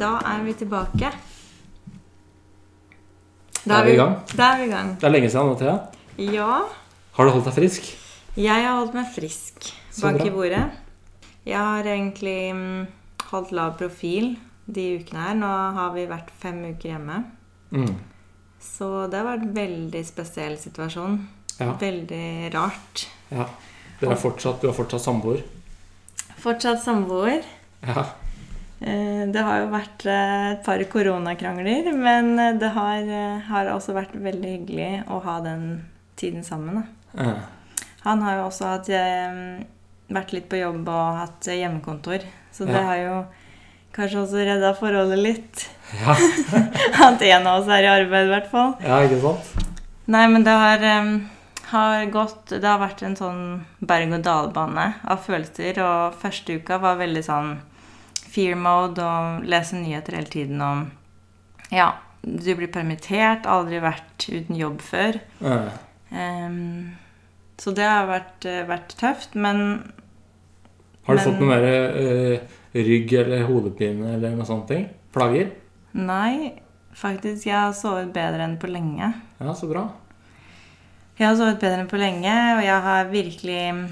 Da er vi tilbake. Da er vi i gang. Da er vi i gang. Det er lenge siden Thea. Ja, Har du holdt deg frisk? jeg har holdt meg frisk bak i bordet. Jeg har egentlig mm, holdt lav profil de ukene her. Nå har vi vært fem uker hjemme. Mm. Så det har vært en veldig spesiell situasjon. Ja. Veldig rart. ja. Er fortsatt, du er fortsatt samboer? Fortsatt samboer. Ja. Eh, Det har jo vært eh, et par koronakrangler, men eh, det har, har også vært veldig hyggelig å ha den tiden sammen. Da. Han har jo også hatt, vært litt på jobb og hatt hjemmekontor, så det Ja. har jo kanskje også redda forholdet litt. Ja. At en av oss er i arbeid, i hvert fall. ja, ikke sant? Nei, men det har, har gått Det har vært en sånn berg-og-dal-bane av følelser, og første uka var veldig sånn fear mode og lese nyheter hele tiden om Ja, du blir permittert, aldri vært uten jobb før. Eh. Um, så det har vært, eh, vært tøft, men Har du Men- fått noe mer uh, rygg- eller hodepine eller noe sånt? ting? Plager? nei, faktisk, jeg har sovet bedre enn på lenge. Ja, så bra. Jeg har sovet bedre enn på lenge, og jeg har virkelig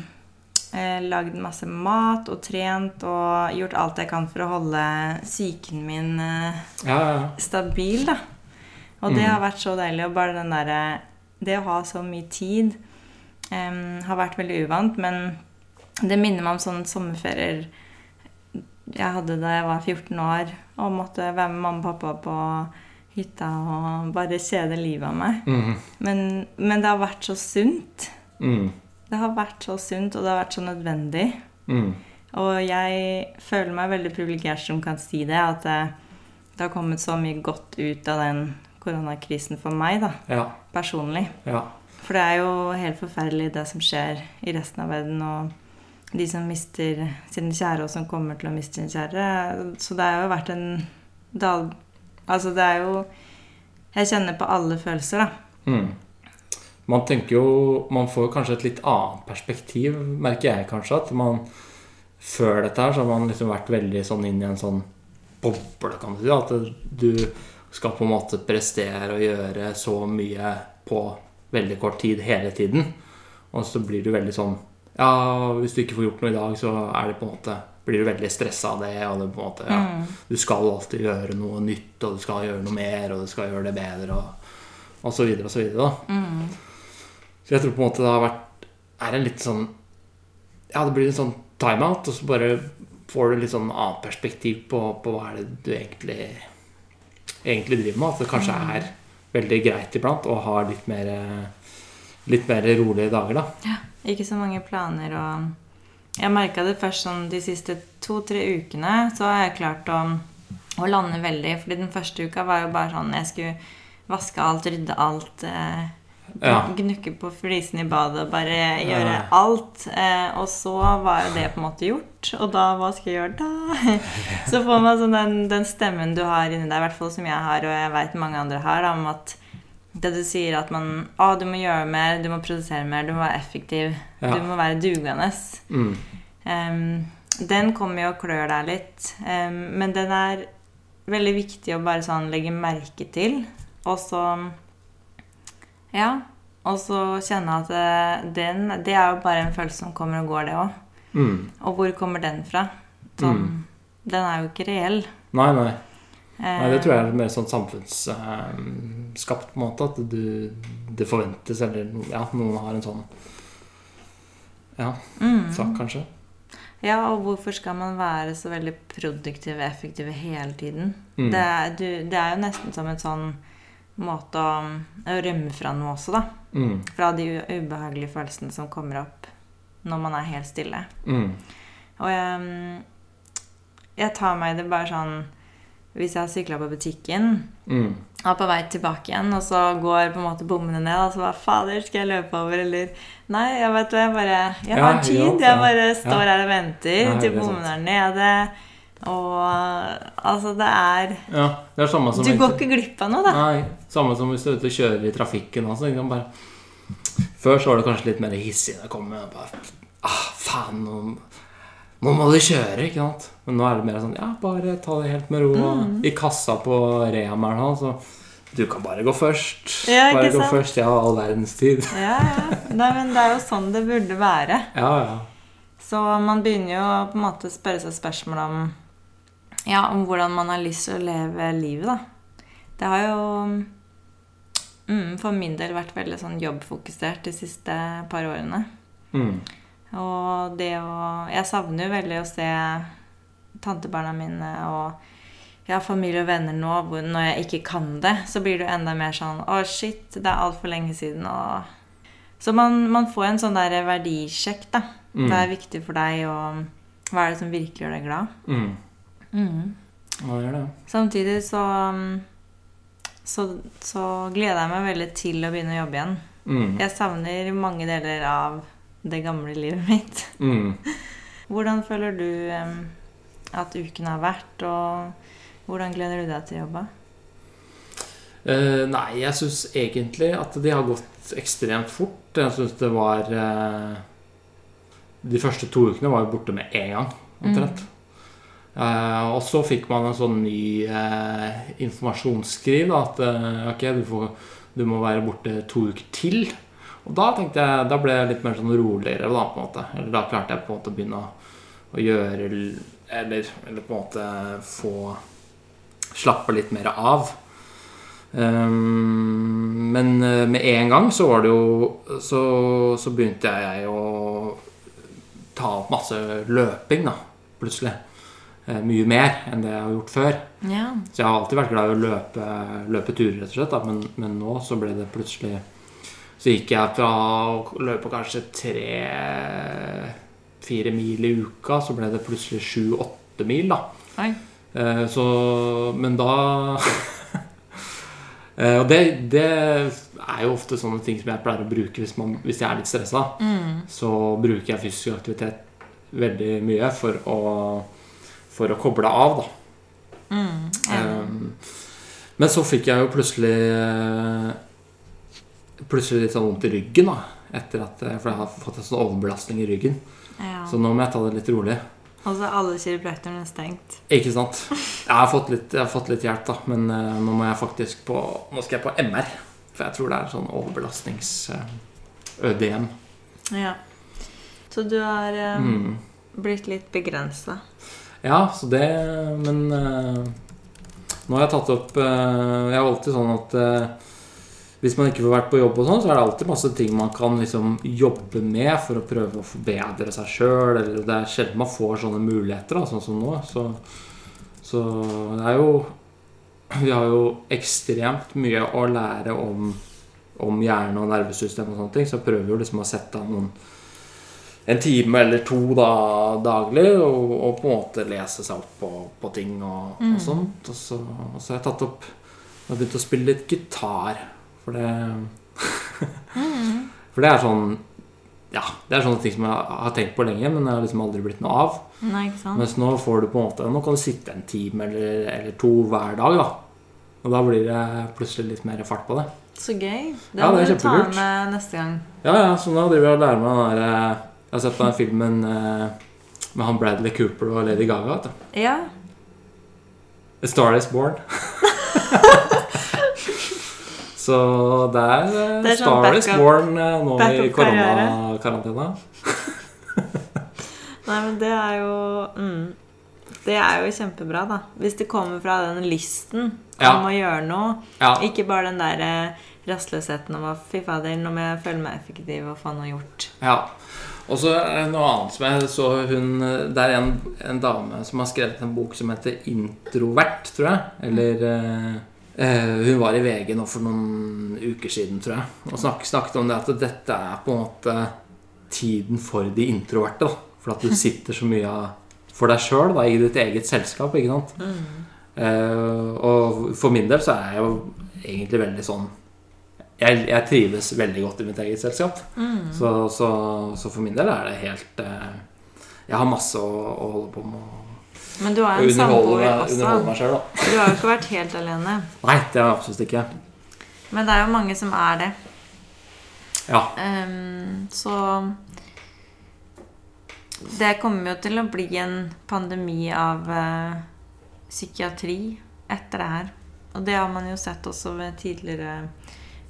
eh, lagd masse mat og trent og gjort alt jeg kan for å holde psyken min eh, Ja, ja, ja. stabil, da. Og det Mm. har vært så deilig. Og bare den derre Det å ha så mye tid eh, har vært veldig uvant, men det minner meg om sånne sommerferier jeg hadde da jeg var 14 år og måtte være med mamma og pappa på hytta og bare kjede livet av meg. Mm. Men, men det har vært så sunt. Mm. Det har vært så sunt, og det har vært så nødvendig. Mm. Og jeg føler meg veldig privilegert som kan si det, at det, det har kommet så mye godt ut av den koronakrisen for meg, da, Ja. personlig. Ja. For det er jo helt forferdelig det som skjer i resten av verden, og de som mister sine kjære, og som kommer til å miste sine kjære. Så det har jo vært en dal... Altså, det er jo Jeg kjenner på alle følelser, da. Mm. Man tenker jo Man får kanskje et litt annet perspektiv, merker jeg kanskje. At man før dette her så har man liksom vært veldig sånn inn i en sånn boble, kan du si. At du skal på en måte prestere og gjøre så mye på veldig kort tid hele tiden. Og så blir du veldig sånn Ja, hvis du ikke får gjort noe i dag, så er det på en måte blir du veldig stressa av det. Og det på en måte, ja, Mm. Du skal alltid gjøre noe nytt, og du skal gjøre noe mer, og du skal gjøre det bedre, og, og så videre og så videre. da. Mm. Så jeg tror på en måte det har vært er en litt sånn Ja, det blir en sånn timeout, og så bare får du litt sånn annet perspektiv på, på hva er det du egentlig egentlig driver med. At det kanskje Mm. er veldig greit iblant å ha litt mer litt mer rolige dager, da. Ja, Ikke så mange planer og Jeg merka det først sånn de siste to-tre ukene, så har jeg klart å, å lande veldig. Fordi den første uka var jo bare sånn Jeg skulle vaske alt, rydde alt. Eh, Ja. Gnukke på flisene i badet og bare gjøre Ja. alt. Eh, og så var jo det på en måte gjort. Og da, hva skal jeg gjøre da? Så får man sånn den, den stemmen du har inni deg, i hvert fall som jeg har, og jeg veit mange andre har, da, om at det du sier at man Å, du må gjøre mer, du må produsere mer, du må være effektiv. Ja. Du må være dugende. Mm. Um, den kommer jo og klør deg litt. um, men den er veldig viktig å bare sånn legge merke til. Og så Ja. Og så kjenne at det, den Det er jo bare en følelse som kommer og går, det òg. Mm. Og hvor kommer den fra? Sånn, Mm. Den er jo ikke reell. Nei, nei. Eh, Nei, Det tror jeg er mer sånn samfunnsskapt, på en måte. At du, det forventes, eller ja, noen har en sånn ja, mm. sak, kanskje. Ja, og hvorfor skal man være så veldig produktiv og effektiv hele tiden? Mm. Det, er, du, det er jo nesten som et sånn måte å, rømme fra noe også, da. Mm. Fra de ubehagelige følelsene som kommer opp når man er helt stille. Mm. Og jeg, jeg tar meg det bare sånn Hvis jeg har sykla på butikken Mm. og er på vei tilbake igjen, og så går på en måte bommene ned, og så bare fader, skal jeg løpe over, eller Nei, jeg vet hva, jeg bare Jeg har tid. ja. Jeg bare står Ja. her og venter til bommene er nede. Og altså, det er Ja, det er samme som Du går ikke glipp av noe, da. Nei, samme som hvis du er ute og kjører i trafikken Altså? Bare, før så var det kanskje litt mer hissig når kom med. Bare, ah, faen, nå Nå må du kjøre, ikke sant? Men nå er det mer sånn Ja, bare ta det helt med ro. Mm. I kassa på noe, så Du kan bare gå først. Ja, bare gå først. Jeg har all verdens tid. Ja, ja. Nei, men det er jo sånn det burde være. Ja, ja. Så man begynner jo å på en måte spørre seg spørsmål om Ja, om hvordan man har lyst til å leve livet, da. Det har jo mm, for min del vært veldig sånn jobbfokusert de siste par årene. Mm. Og det å Jeg savner jo veldig å se tantebarna mine og ja, familie og venner nå hvor når jeg ikke kan det, så blir det jo enda mer sånn Å, shit, det er altfor lenge siden, og Så man, man får en sånn der verdisjekk, da. Mm. Det er viktig for deg, og hva er det som virkelig gjør deg glad? Mm. Mm. Ja, det gjør det. Samtidig så, så Så gleder jeg meg veldig til å begynne å jobbe igjen. Mm. Jeg savner mange deler av det gamle livet mitt. Mm. Hvordan føler du um, at uken har vært, og hvordan gleder du deg til å jobbe? Eh, nei, jeg syns egentlig at de har gått ekstremt fort. Jeg syns det var uh, De første to ukene var jo borte med en gang, omtrent. Eh, og så fikk man en sånn ny uh, informasjonsskriv da, at uh, ok, du, får, du må være borte to uker til. Og da tenkte jeg, da ble jeg litt mer sånn roligere, da, på en måte. Eller da klarte jeg på en måte å begynne å, å gjøre eller, eller på en måte få slappe litt mer av. Um, men med en gang så var det jo Så, så begynte jeg å ta opp masse løping, da, plutselig. Eh, mye mer enn det jeg har gjort før. Ja. Så jeg har alltid vært glad i å løpe, løpe turer, rett og slett. Men, men nå så ble det plutselig Så gikk jeg fra å løpe kanskje tre-fire mil i uka, så ble det plutselig sju-åtte mil, da. Oi. Eh, Så Men da Eh, Og det, det er jo ofte sånne ting som jeg pleier å bruke hvis, man, hvis jeg er litt stressa. Mm. Så bruker jeg fysisk aktivitet veldig mye for å, for å koble av, da. Mm. ja. Um, men så fikk jeg jo plutselig eh, Plutselig litt sånn vondt i ryggen, da. Etter at, eh, for jeg har fått en sånn overbelastning i ryggen. ja. Så nå må jeg ta det litt rolig. Og så er alle kiropraktorene stengt. Ikke sant? Jeg har fått litt, har fått litt hjelp, da. Men eh, nå må jeg faktisk på Nå skal jeg på MR. For jeg tror det er sånn overbelastnings-ØDM. Ja. Så du har em, Mm. blitt litt begrensa. Ja, så det Men eh, nå har jeg tatt opp eh, Jeg er alltid sånn at eh, hvis man ikke får vært på jobb, og sånn, så er det alltid masse ting man kan liksom jobbe med for å prøve å forbedre seg sjøl. Det er sjelden man får sånne muligheter, da, sånn som nå. Så, så det er jo Vi har jo ekstremt mye å lære om, om hjerne og nervesystem og sånne ting, så prøver jo liksom å sette av noen en time eller to da, daglig og, og på en måte lese seg opp på, på ting og, og sånt. Og så, og så har jeg tatt opp Jeg har begynt å spille litt gitar. For det For det er sånn Ja, det er sånne ting som jeg har tenkt på lenge, men jeg har liksom aldri blitt noe av. Nei, ikke sant? Mens nå får du på en måte Nå kan du sitte en time eller, eller to hver dag, da. Og da blir det plutselig litt mer fart på det. Så gøy. Det Ja, må du ta med neste gang. Ja, ja, så nå driver jeg og lærer meg den der eh, Jeg har sett på den filmen eh, med han Bradley Cooper og Lady Gaga. Du. Ja. A Star Is Born. så det er, eh, Det er sånn Star Is Born eh, nå i koronakarantena. Nei, men det er jo mm, Det er jo kjempebra, da. Hvis det kommer fra den lysten Ja. om å gjøre noe. Ja, Ikke bare den der rastløsheten om at fy fader, nå må jeg føle meg effektiv og få noe gjort. ja. Og så er det noe annet som jeg så hun Det er en, en dame som har skrevet en bok som heter 'Introvert', tror jeg. Eller eh, eh, Hun var i VG nå for noen uker siden, tror jeg, og snak, snakket om det at dette er på en måte tiden for de introverte. da For at du sitter så mye for deg sjøl i ditt eget selskap. ikke sant? Eh, og for min del så er jeg jo egentlig veldig sånn jeg, jeg trives veldig godt i mitt eget selskap. Mm. Så, så, så for min del er det helt eh, Jeg har masse å, å holde på med. Men du har en samboer også. underholde meg selv, da. Du har jo ikke vært helt alene. Nei, det har jeg absolutt ikke. Men det er jo mange som er det. Ja. Um, så det kommer jo til å bli en pandemi av uh, psykiatri etter det her. Og det har man jo sett også ved tidligere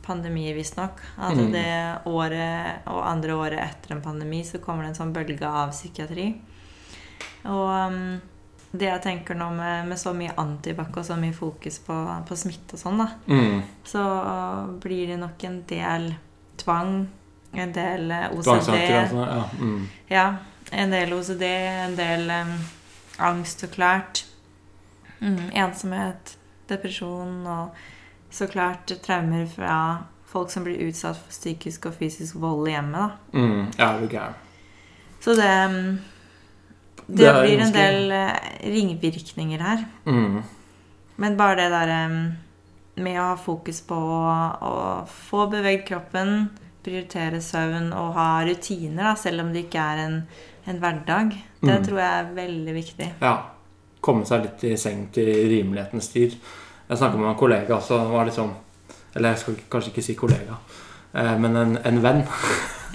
pandemier, visstnok. At Mm. det året og andre året etter en pandemi så kommer det en sånn bølge av psykiatri. Og um, det jeg tenker nå med, med så mye antibac og så mye fokus på, på smitte og sånn, da, Mm. så blir det nok en del tvang, en del eh, OCD og sånn. Ja. Mm. ja, en del OCD, en del um, angst og klart. Mm, ensomhet, depresjon og så klart traumer fra folk som blir utsatt for psykisk og fysisk vold i hjemmet. Da. Mm. Ja, det er. Så det Det, Det er blir en del eh, ringvirkninger her. Mm. Men bare det der med å ha fokus på å, å få bevegd kroppen, prioritere søvn og ha rutiner, da, selv om det ikke er en, en hverdag, det Mm. tror jeg er veldig viktig. Ja. Komme seg litt i seng til rimelighetens tid. Jeg snakka med en kollega også. Han var liksom Eller jeg skal kanskje ikke si kollega, eh, men en, en venn.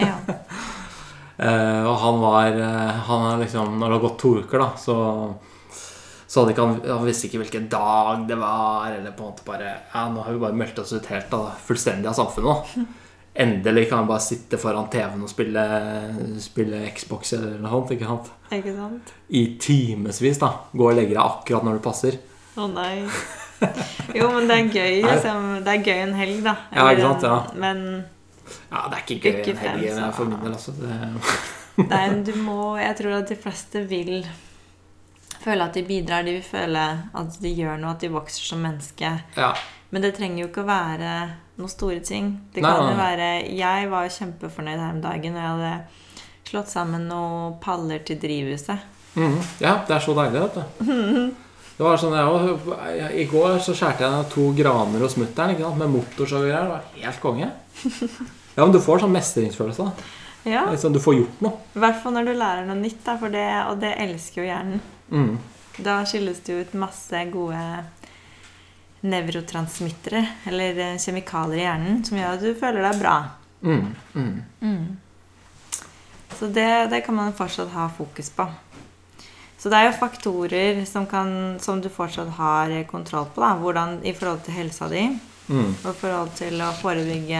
Ja. Eh, og han var eh, Han er liksom Når det har gått to uker, da, så så hadde ikke han, han visste ikke hvilken dag det var, eller på en måte bare Ja, nå har vi bare meldt oss ut helt da, fullstendig av samfunnet Da. Endelig kan han bare sitte foran TV-en og spille, spille Xbox eller noe sånt. ikke sant? Ikke sant? I timevis, da. Gå og legge deg akkurat når det passer. Å nei. Jo, men det er gøy. Liksom. Det er gøy en helg, da. Ja, ikke sant, ja. Men Ja, det er ikke gøy en fem, helg så- for min del, altså. Det, nei, du må Jeg tror at de fleste vil føle at de bidrar. De vil føle at de gjør noe, at de vokser som menneske. ja. Men det trenger jo ikke å være noen store ting. Det kan jo være Jeg var kjempefornøyd her om dagen når jeg hadde slått sammen noen paller til drivhuset. Mm, ja, det er så deilig, vet du. Det var sånn, jeg, I går så skjærte jeg ned to graner hos mutter'n med motorsag og greier. Det var helt konge. Ja, men du får sånn mestringsfølelse. da. Ja, Liksom, du får gjort noe. I hvert fall når du lærer noe nytt, da, det, og det elsker jo hjernen. Mm. Da skilles det ut masse gode nevrotransmittere, eller eh, kjemikalier i hjernen, som gjør at du føler deg bra. Mm. Mm. Så det, det kan man fortsatt ha fokus på. Så det er jo faktorer som, kan, som du fortsatt har kontroll på. Da. Hvordan i forhold til helsa di, Mm. og i forhold til å forebygge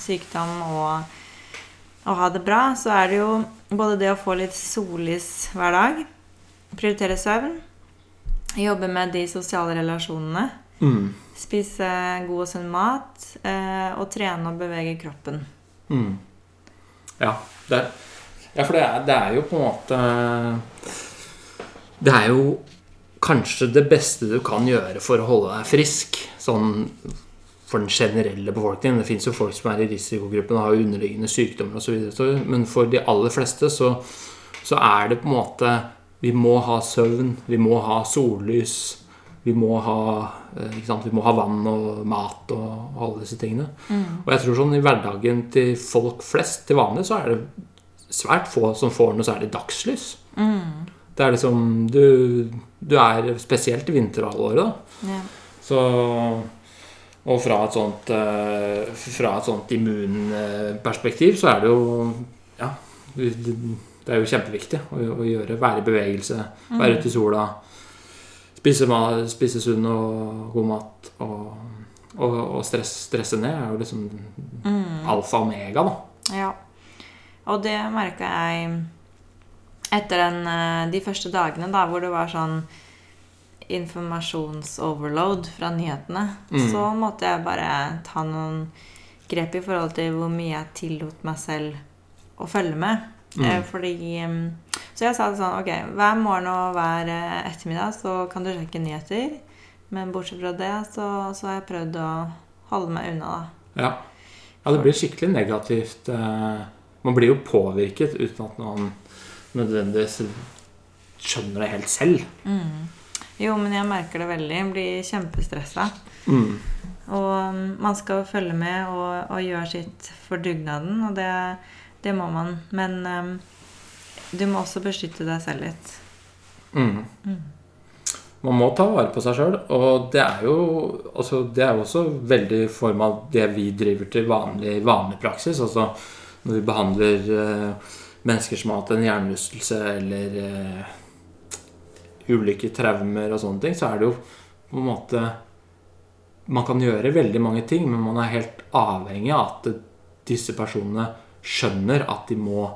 sykdom og, og ha det bra, så er det jo både det å få litt sollys hver dag, prioritere søvn, jobbe med de sosiale relasjonene, Mm. spise god og sunn mat eh, og trene og bevege kroppen. Mm. Ja, det, ja, for det er, det er jo på en måte Det er jo kanskje det beste du kan gjøre for å holde deg frisk. Sånn for den generelle befolkningen. Det fins jo folk som er i risikogruppen og har underliggende sykdommer osv. Men for de aller fleste så, så er det på en måte Vi må ha søvn, vi må ha sollys. Vi må ha, eh? Vi må ha vann og mat og, og alle disse tingene. Og jeg tror sånn i hverdagen til folk flest, til vanlig, så er det svært få som får noe særlig dagslys. Det er liksom Du, du er spesielt i vinterhalvåret, da. Ja. Så Og fra et sånt eh, Fra et sånt immunperspektiv så er det jo Ja. Det er jo kjempeviktig å, å gjøre. Være i bevegelse, være ute i sola. Spise, spise sunn og god mat. Og, og stress, stresse ned er jo liksom alfa og omega, da. Ja. Og det merka jeg etter den, eh, de første dagene, da, hvor det var sånn informasjonsoverload fra nyhetene. Mm. Så måtte jeg bare ta noen grep i forhold til hvor mye jeg tillot meg selv å følge med. Mm. Eh, Fordi mm, Så jeg sa det sånn Ok, hver morgen og hver eh, ettermiddag så kan du sjekke nyheter. Men bortsett fra det så, så har jeg prøvd å holde meg unna, da. Ja. ja, det blir skikkelig negativt. Man blir jo påvirket uten at man nødvendigvis skjønner det helt selv. Jo, men jeg merker det veldig. Jeg blir kjempestressa. Mm. Og um, man skal følge med og, og gjøre sitt for dugnaden, og det, det må man. Men um, du må også beskytte deg selv litt. Mm. Man må ta vare på seg sjøl, og det er jo altså, Det er jo også veldig i form av det vi driver til vanlig, vanlig praksis. Altså når vi behandler eh, mennesker som har hatt en hjernerystelse eller eh, ulike traumer og sånne ting, så er det jo på en måte Man kan gjøre veldig mange ting, men man er helt avhengig av at disse personene skjønner at de må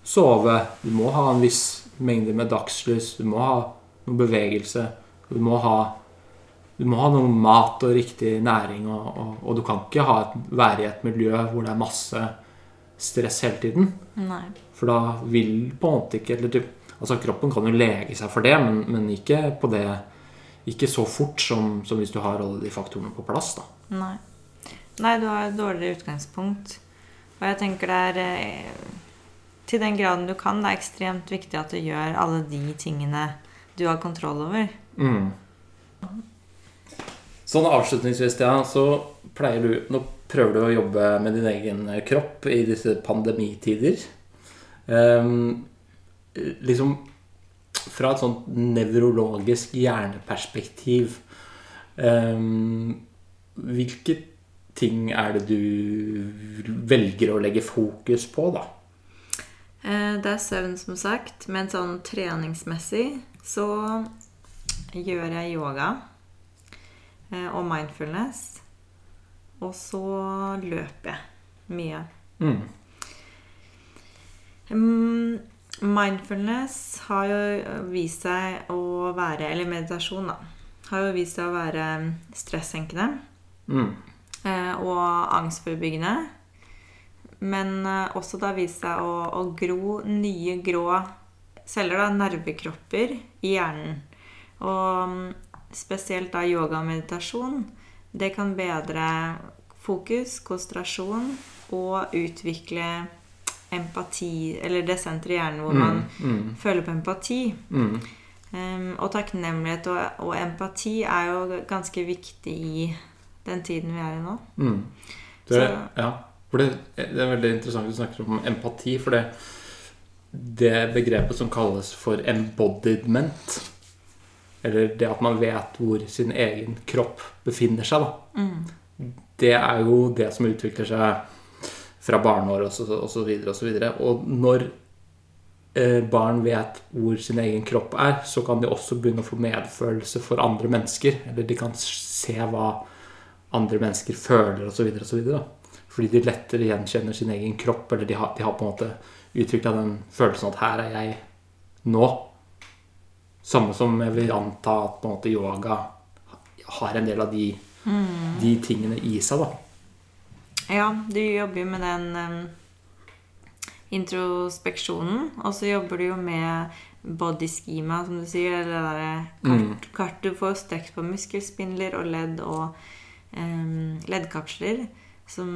sove, du må ha en viss mengde med dagslys, du må ha noe bevegelse, du må ha du må ha noe mat og riktig næring, og, og, og du kan ikke et, være i et miljø hvor det er masse stress hele tiden. Nei. For da vil på en måte ikke eller du, Altså Kroppen kan jo lege seg for det, men, men ikke på det ikke så fort som, som, hvis du har alle de faktorene på plass. da. Nei. Nei, du har et dårligere utgangspunkt. Og jeg tenker det er eh, Til den graden du kan, det er ekstremt viktig at du gjør alle de tingene du har kontroll over. Mm. Sånn avslutningsvis, ja, så pleier du Nå prøver du å jobbe med din egen kropp i disse pandemitider. Um, liksom fra et sånt nevrologisk hjerneperspektiv um, Hvilke ting er det du velger å legge fokus på, da? Eh, det er søvn, som sagt. Men sånn treningsmessig så gjør jeg yoga eh, og mindfulness. Og så løper jeg mye. Mm. Mm, Mindfulness har jo vist seg å være Eller meditasjon, da. Har jo vist seg å være stressenkende. Mm. eh, Og angstforebyggende. Men eh, også det har vist seg å, å gro nye grå celler, da, nervekropper, i hjernen. Og mm, spesielt da yoga og meditasjon. Det kan bedre fokus, konsentrasjon og utvikle empati Eller det senteret i hjernen hvor man mm. føler på empati. Mm. Um, og takknemlighet og, og empati er jo ganske viktig i den tiden vi er i nå. Mm. Det, Så- ja, for det, det er veldig interessant du snakker om empati. For det, det begrepet som kalles for embodiment Eller det at man vet hvor sin egen kropp befinner seg, da. Mm. Det er jo det som utvikler seg fra barneår og så, og så videre og så videre. Og når eh, barn vet hvor sin egen kropp er, så kan de også begynne å få medfølelse for andre mennesker. Eller de kan se hva andre mennesker føler osv. Fordi de lettere gjenkjenner sin egen kropp, eller de har, de har på en måte utvikla den følelsen at her er jeg nå. Samme som jeg vil anta at på en måte yoga har en del av de, de tingene i seg. da. Ja, du jobber jo med den um, introspeksjonen, og så jobber du jo med body schema, som du sier. Eller det derre kart, Mm. kart du får strekt på muskelspindler og ledd og um, leddkapsler som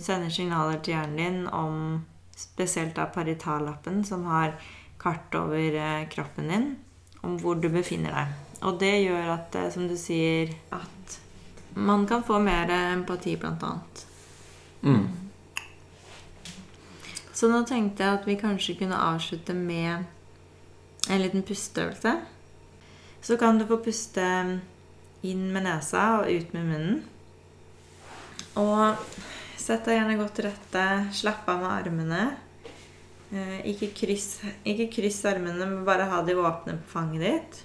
sender signaler til hjernen din om spesielt da paritallappen, som har kart over eh, kroppen din, om hvor du befinner deg. Og det gjør at, eh, som du sier, at man kan få mer empati, blant annet. Mm. Så nå tenkte jeg at vi kanskje kunne avslutte med en liten pusteøvelse. Så kan du få puste inn med nesa og ut med munnen. Og sett deg gjerne godt til rette. Slapp av med armene. Eh, Ikke kryss, ikke kryss armene, men bare ha de åpne på fanget ditt.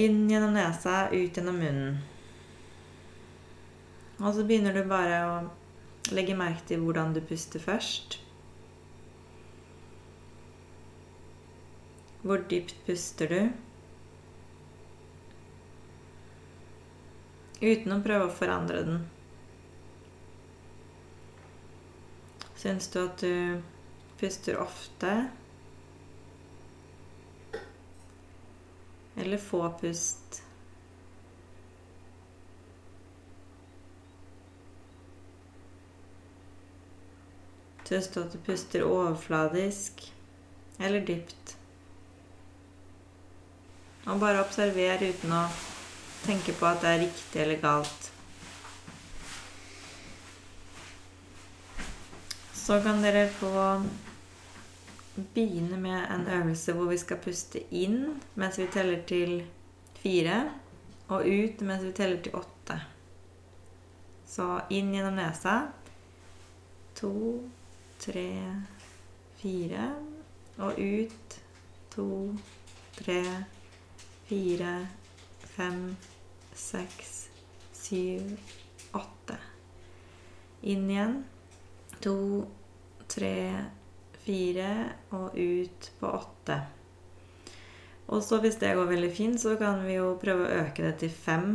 Inn gjennom nesa, ut gjennom munnen. Og så begynner du bare å legge merke til hvordan du puster først. Hvor dypt puster du? Uten å prøve å forandre den. Syns du at du puster ofte? Eller få pust? Du at du puster overfladisk eller dypt? Og bare observer uten å tenke på at det er riktig eller galt. Så kan dere få begynne med en øvelse hvor vi skal puste inn mens vi teller til fire, og ut mens vi teller til åtte. Så inn gjennom nesa. To, tre, fire. Og ut to, tre, fire, fem, seks, syv, åtte. Inn igjen. To, tre, fire, og ut på åtte. Og så hvis det går veldig fint, så kan vi jo prøve å øke det til fem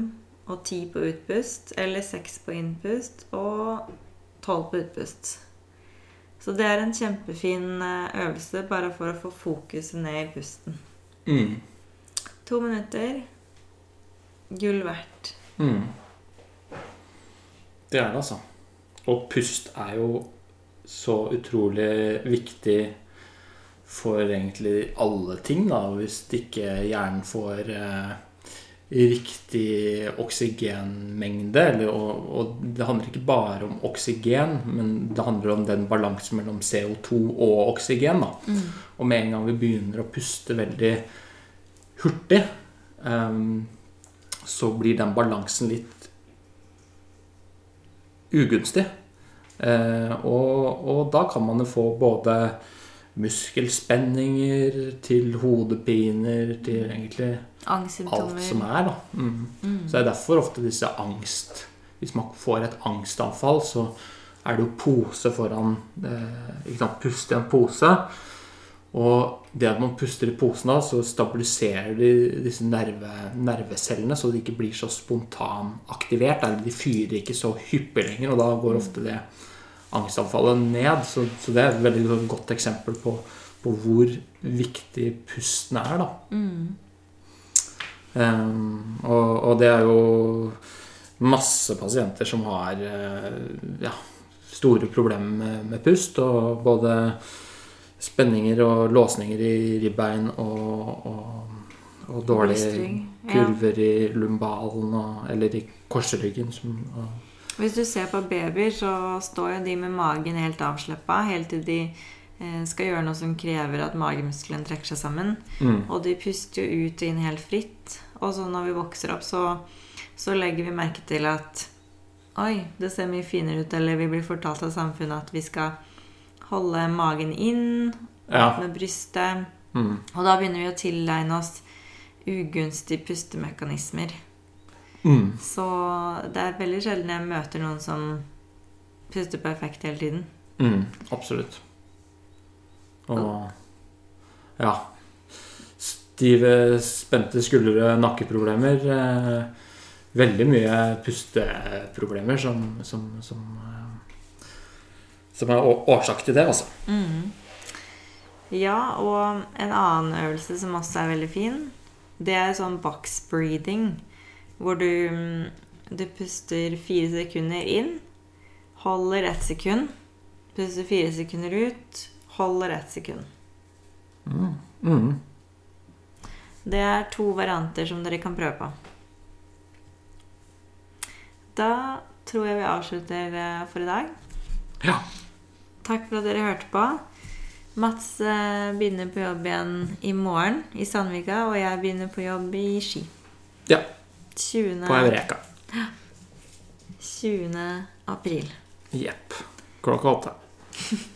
og ti på utpust. Eller seks på innpust og tolv på utpust. Så det er en kjempefin eh, øvelse bare for å få fokuset ned i pusten. Mm. To minutter. Gull verdt. Mm. Det er det, altså. Og pust er jo så utrolig viktig for egentlig alle ting, da, hvis ikke hjernen får eh, riktig oksygenmengde. Eller, og, og, det handler ikke bare om oksygen, men det handler om den balansen mellom CO2 og oksygen. Mm. Og med en gang vi begynner å puste veldig hurtig, um, så blir den balansen litt ugunstig. Uh, og, og da kan man jo få både muskelspenninger til hodepiner til egentlig alt som er. da. Mm. Mm. Så det er derfor ofte disse angst Hvis man får et angstanfall, så er det jo pose foran eh, ikke sant, Puste i en pose. Og det at man puster i posen, da, så stabiliserer de disse nerve, nervecellene, så de ikke blir så spontanaktivert. De fyrer ikke så hyppig lenger, og da går ofte det angstanfallet ned. Så, så, det er et veldig godt eksempel på, på hvor viktig pusten er, da. Mm. Um, og, og, det er jo masse pasienter som har uh, ja, store problemer med, med, pust. Og både spenninger og låsninger i ribbein og, og, og dårlige kurver i lumbalen eller i korsryggen. Som, og, hvis du ser på babyer, så står jo de med magen helt avslappa helt til de eh, skal gjøre noe som krever at magemuskelen trekker seg sammen. Mm. Og de puster jo ut og inn helt fritt. Og så når vi vokser opp, så, så legger vi merke til at Oi, det ser mye finere ut. Eller vi blir fortalt av samfunnet at vi skal holde magen inn, ja. med brystet. Mm. Og da begynner vi å tilegne oss ugunstige pustemekanismer. Mm. Så det er veldig sjelden jeg møter noen som puster perfekt hele tiden. Mm, absolutt. Og ja Stive, spente skuldre, nakkeproblemer. Eh, veldig mye pusteproblemer som, som, som, eh, som er årsak til det, altså. Mm. Ja, og en annen øvelse som også er veldig fin, det er sånn box breathing. Hvor du, mm, du puster fire sekunder inn, holder ett sekund, puster fire sekunder ut, holder ett sekund. Mm. Mm. Det er to varianter som dere kan prøve på. Da tror jeg vi avslutter eh, for i dag. Ja. Takk for at dere hørte på. Mats eh, begynner på jobb igjen i morgen i Sandvika, og jeg begynner på jobb i Ski. Ja. 20. På Eureka. 20. april. Jepp. Klokka åtte.